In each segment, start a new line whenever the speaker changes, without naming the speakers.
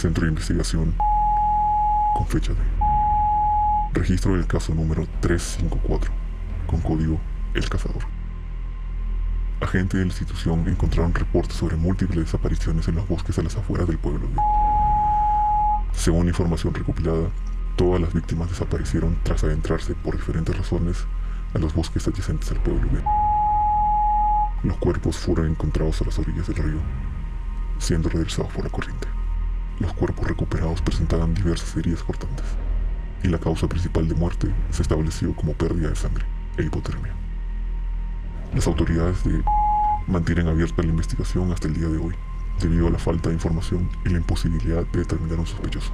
Centro de Investigación con fecha de registro del caso número 354 con código El Cazador. Agentes de la institución encontraron reportes sobre múltiples desapariciones en los bosques a las afueras del pueblo de. Según información recopilada, todas las víctimas desaparecieron tras adentrarse por diferentes razones a los bosques adyacentes al pueblo de. Los cuerpos fueron encontrados a las orillas del río, siendo regresados por la corriente. Los cuerpos recuperados presentaban diversas heridas cortantes, y la causa principal de muerte se estableció como pérdida de sangre e hipotermia. Las autoridades de mantienen abierta la investigación hasta el día de hoy, debido a la falta de información y la imposibilidad de determinar un sospechoso,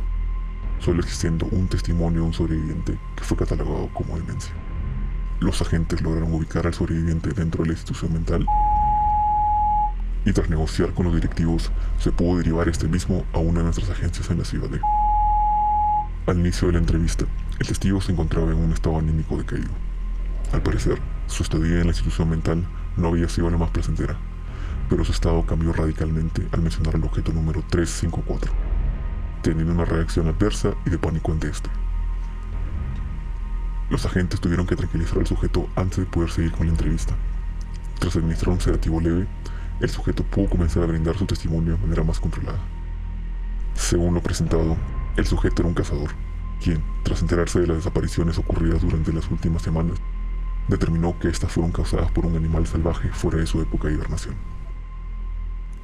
solo existiendo un testimonio de un sobreviviente que fue catalogado como demencia. Los agentes lograron ubicar al sobreviviente dentro de la institución mental y tras negociar con los directivos se pudo derivar este mismo a una de nuestras agencias en la ciudad de... Al inicio de la entrevista, el testigo se encontraba en un estado anímico decaído. Al parecer, su estadía en la institución mental no había sido la más placentera, pero su estado cambió radicalmente al mencionar el objeto número 354, teniendo una reacción adversa y de pánico ante este. Los agentes tuvieron que tranquilizar al sujeto antes de poder seguir con la entrevista. Tras administrar un sedativo leve, el sujeto pudo comenzar a brindar su testimonio de manera más controlada. Según lo presentado, el sujeto era un cazador, quien, tras enterarse de las desapariciones ocurridas durante las últimas semanas, determinó que estas fueron causadas por un animal salvaje fuera de su época de hibernación.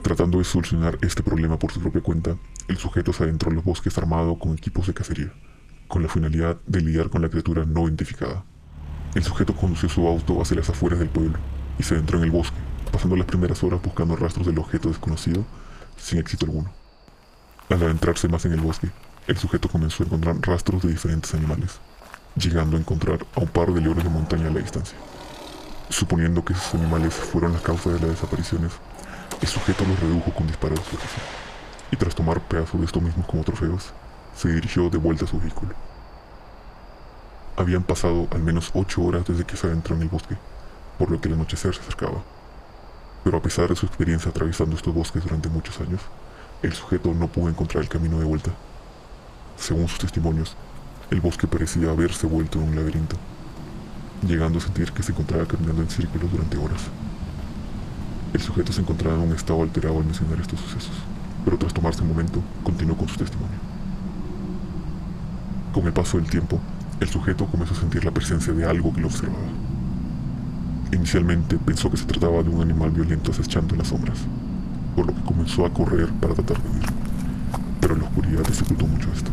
Tratando de solucionar este problema por su propia cuenta, el sujeto se adentró en los bosques armado con equipos de cacería, con la finalidad de lidiar con la criatura no identificada. El sujeto condució su auto hacia las afueras del pueblo y se adentró en el bosque, pasando las primeras horas buscando rastros del objeto desconocido sin éxito alguno. Al adentrarse más en el bosque, el sujeto comenzó a encontrar rastros de diferentes animales, llegando a encontrar a un par de leones de montaña a la distancia. Suponiendo que esos animales fueron la causa de las desapariciones, el sujeto los redujo con disparos de fuerza, y tras tomar pedazos de estos mismos como trofeos, se dirigió de vuelta a su vehículo. Habían pasado al menos ocho horas desde que se adentró en el bosque, por lo que el anochecer se acercaba. Pero a pesar de su experiencia atravesando estos bosques durante muchos años, el sujeto no pudo encontrar el camino de vuelta. Según sus testimonios, el bosque parecía haberse vuelto en un laberinto, llegando a sentir que se encontraba caminando en círculos durante horas. El sujeto se encontraba en un estado alterado al mencionar estos sucesos, pero tras tomarse un momento, continuó con su testimonio. Con el paso del tiempo, el sujeto comenzó a sentir la presencia de algo que lo observaba. Inicialmente pensó que se trataba de un animal violento acechando en las sombras, por lo que comenzó a correr para tratar de huir, pero la oscuridad dificultó mucho esto.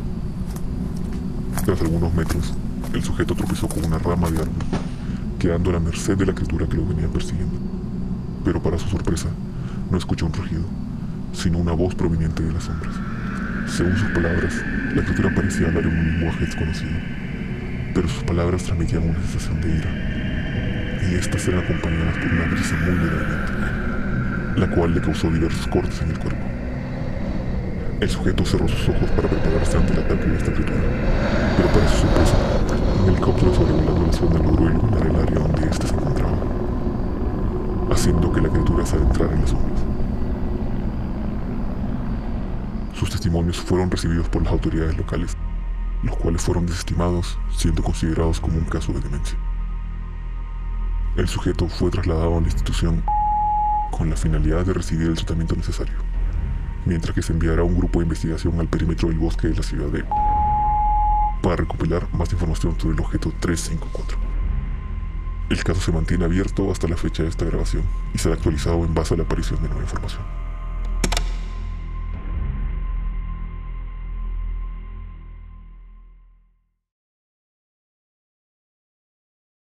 Tras algunos metros, el sujeto tropezó con una rama de árbol, quedando a la merced de la criatura que lo venía persiguiendo. Pero para su sorpresa, no escuchó un rugido, sino una voz proveniente de las sombras. Según sus palabras, la criatura parecía hablar en un lenguaje desconocido, pero sus palabras transmitían una sensación de ira, y estas eran acompañadas por una brisa muy leve, la cual le causó diversos cortes en el cuerpo. El sujeto cerró sus ojos para prepararse ante el ataque de esta criatura, pero para su sorpresa, un helicóptero sobrevolando la zona logró iluminar el área donde éste se encontraba, haciendo que la criatura se adentrara en las sombras. Sus testimonios fueron recibidos por las autoridades locales, los cuales fueron desestimados, siendo considerados como un caso de demencia. El sujeto fue trasladado a la institución con la finalidad de recibir el tratamiento necesario, mientras que se enviará un grupo de investigación al perímetro del bosque de la ciudad de para recopilar más información sobre el objeto 354. El caso se mantiene abierto hasta la fecha de esta grabación y será actualizado en base a la aparición de nueva información.